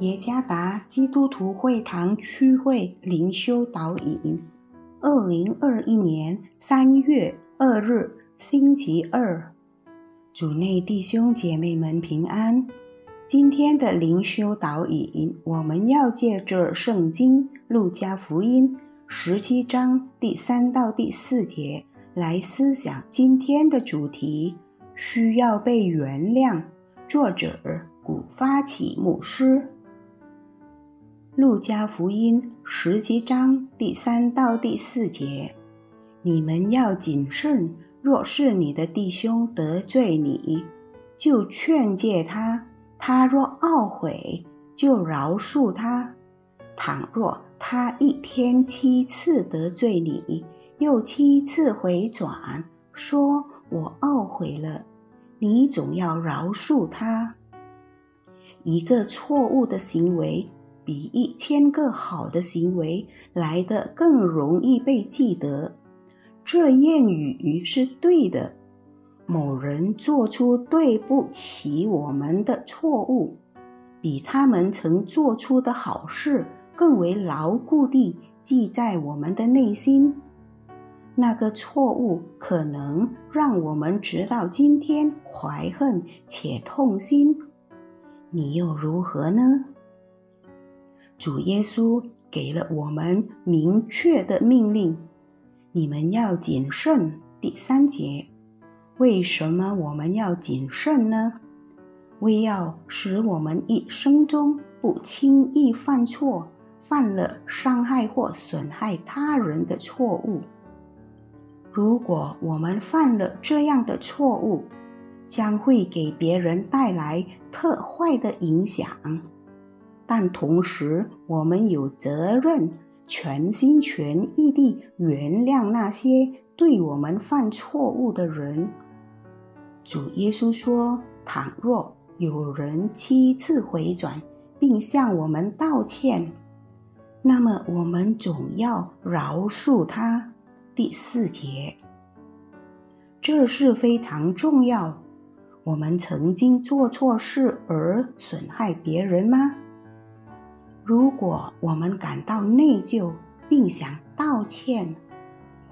耶加达基督徒会堂区会灵修导引，二零二一年三月二日星期二，主内弟兄姐妹们平安。今天的灵修导引，我们要借着圣经路加福音十七章第三到第四节来思想今天的主题：需要被原谅。作者古发起牧师。路加福音十七章第三到第四节：你们要谨慎，若是你的弟兄得罪你，就劝诫他；他若懊悔，就饶恕他。倘若他一天七次得罪你，又七次回转，说我懊悔了，你总要饶恕他。一个错误的行为。比一千个好的行为来的更容易被记得。这谚语是对的。某人做出对不起我们的错误，比他们曾做出的好事更为牢固地记在我们的内心。那个错误可能让我们直到今天怀恨且痛心。你又如何呢？主耶稣给了我们明确的命令：你们要谨慎。第三节，为什么我们要谨慎呢？为要使我们一生中不轻易犯错，犯了伤害或损害他人的错误。如果我们犯了这样的错误，将会给别人带来特坏的影响。但同时，我们有责任全心全意地原谅那些对我们犯错误的人。主耶稣说：“倘若有人七次回转，并向我们道歉，那么我们总要饶恕他。”第四节，这是非常重要。我们曾经做错事而损害别人吗？如果我们感到内疚并想道歉，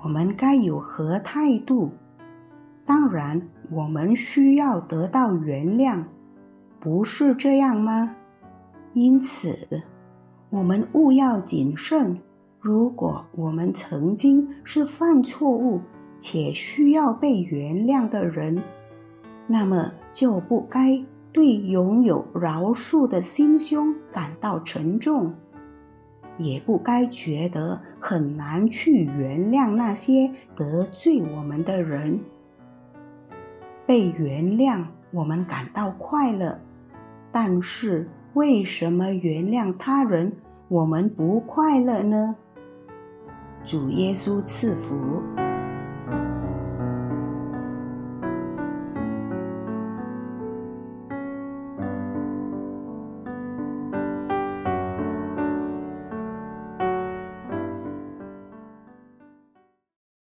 我们该有何态度？当然，我们需要得到原谅，不是这样吗？因此，我们务要谨慎。如果我们曾经是犯错误且需要被原谅的人，那么就不该。对拥有饶恕的心胸感到沉重，也不该觉得很难去原谅那些得罪我们的人。被原谅，我们感到快乐，但是为什么原谅他人，我们不快乐呢？主耶稣赐福。